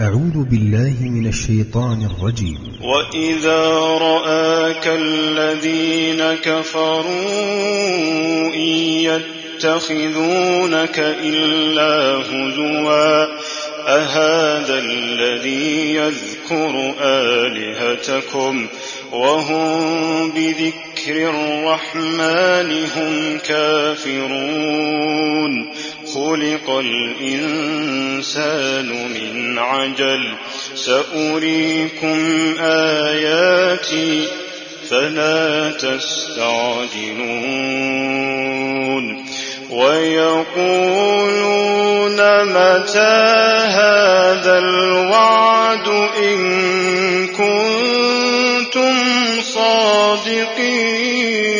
أعوذ بالله من الشيطان الرجيم. وإذا رآك الذين كفروا إن يتخذونك إلا هزوا أهذا الذي يذكر آلهتكم وهم بذكر الرحمن هم كافرون خلق الإنسان من عجل. سأريكم آياتي فلا تستعجلون. ويقولون متى هذا الوعد إن كنتم صادقين؟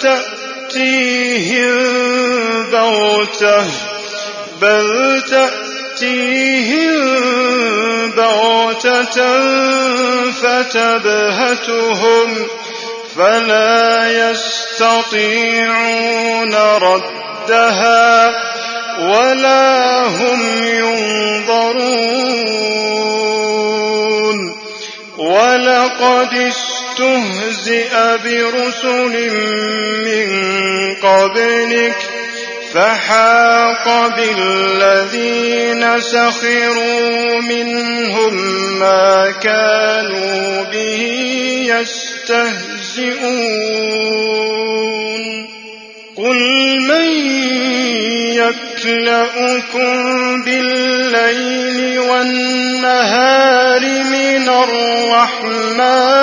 تأتيهم بغتة بل تأتيهم بغتة فتبهتهم فلا يستطيعون ردها ولا هم ينظرون. ولقد استهزئ برسل من قبلك فحاق بالذين سخروا منهم ما كانوا به يستهزئون. قل من يكلأكم بالليل والنهار من الرحمن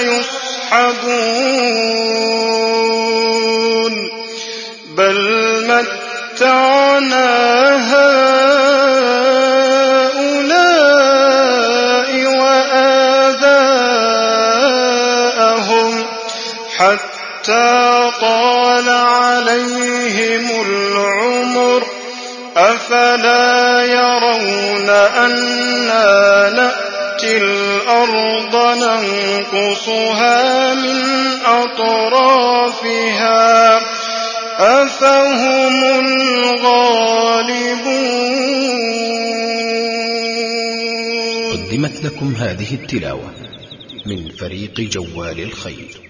يصحبون بل متعنا هؤلاء وآباءهم حتى طال عليهم العمر. أفلا يرون أنا نأتي الأرض ننقصها من أطرافها. أفهم الغالبون. قدمت لكم هذه التلاوة من فريق جوال الخير.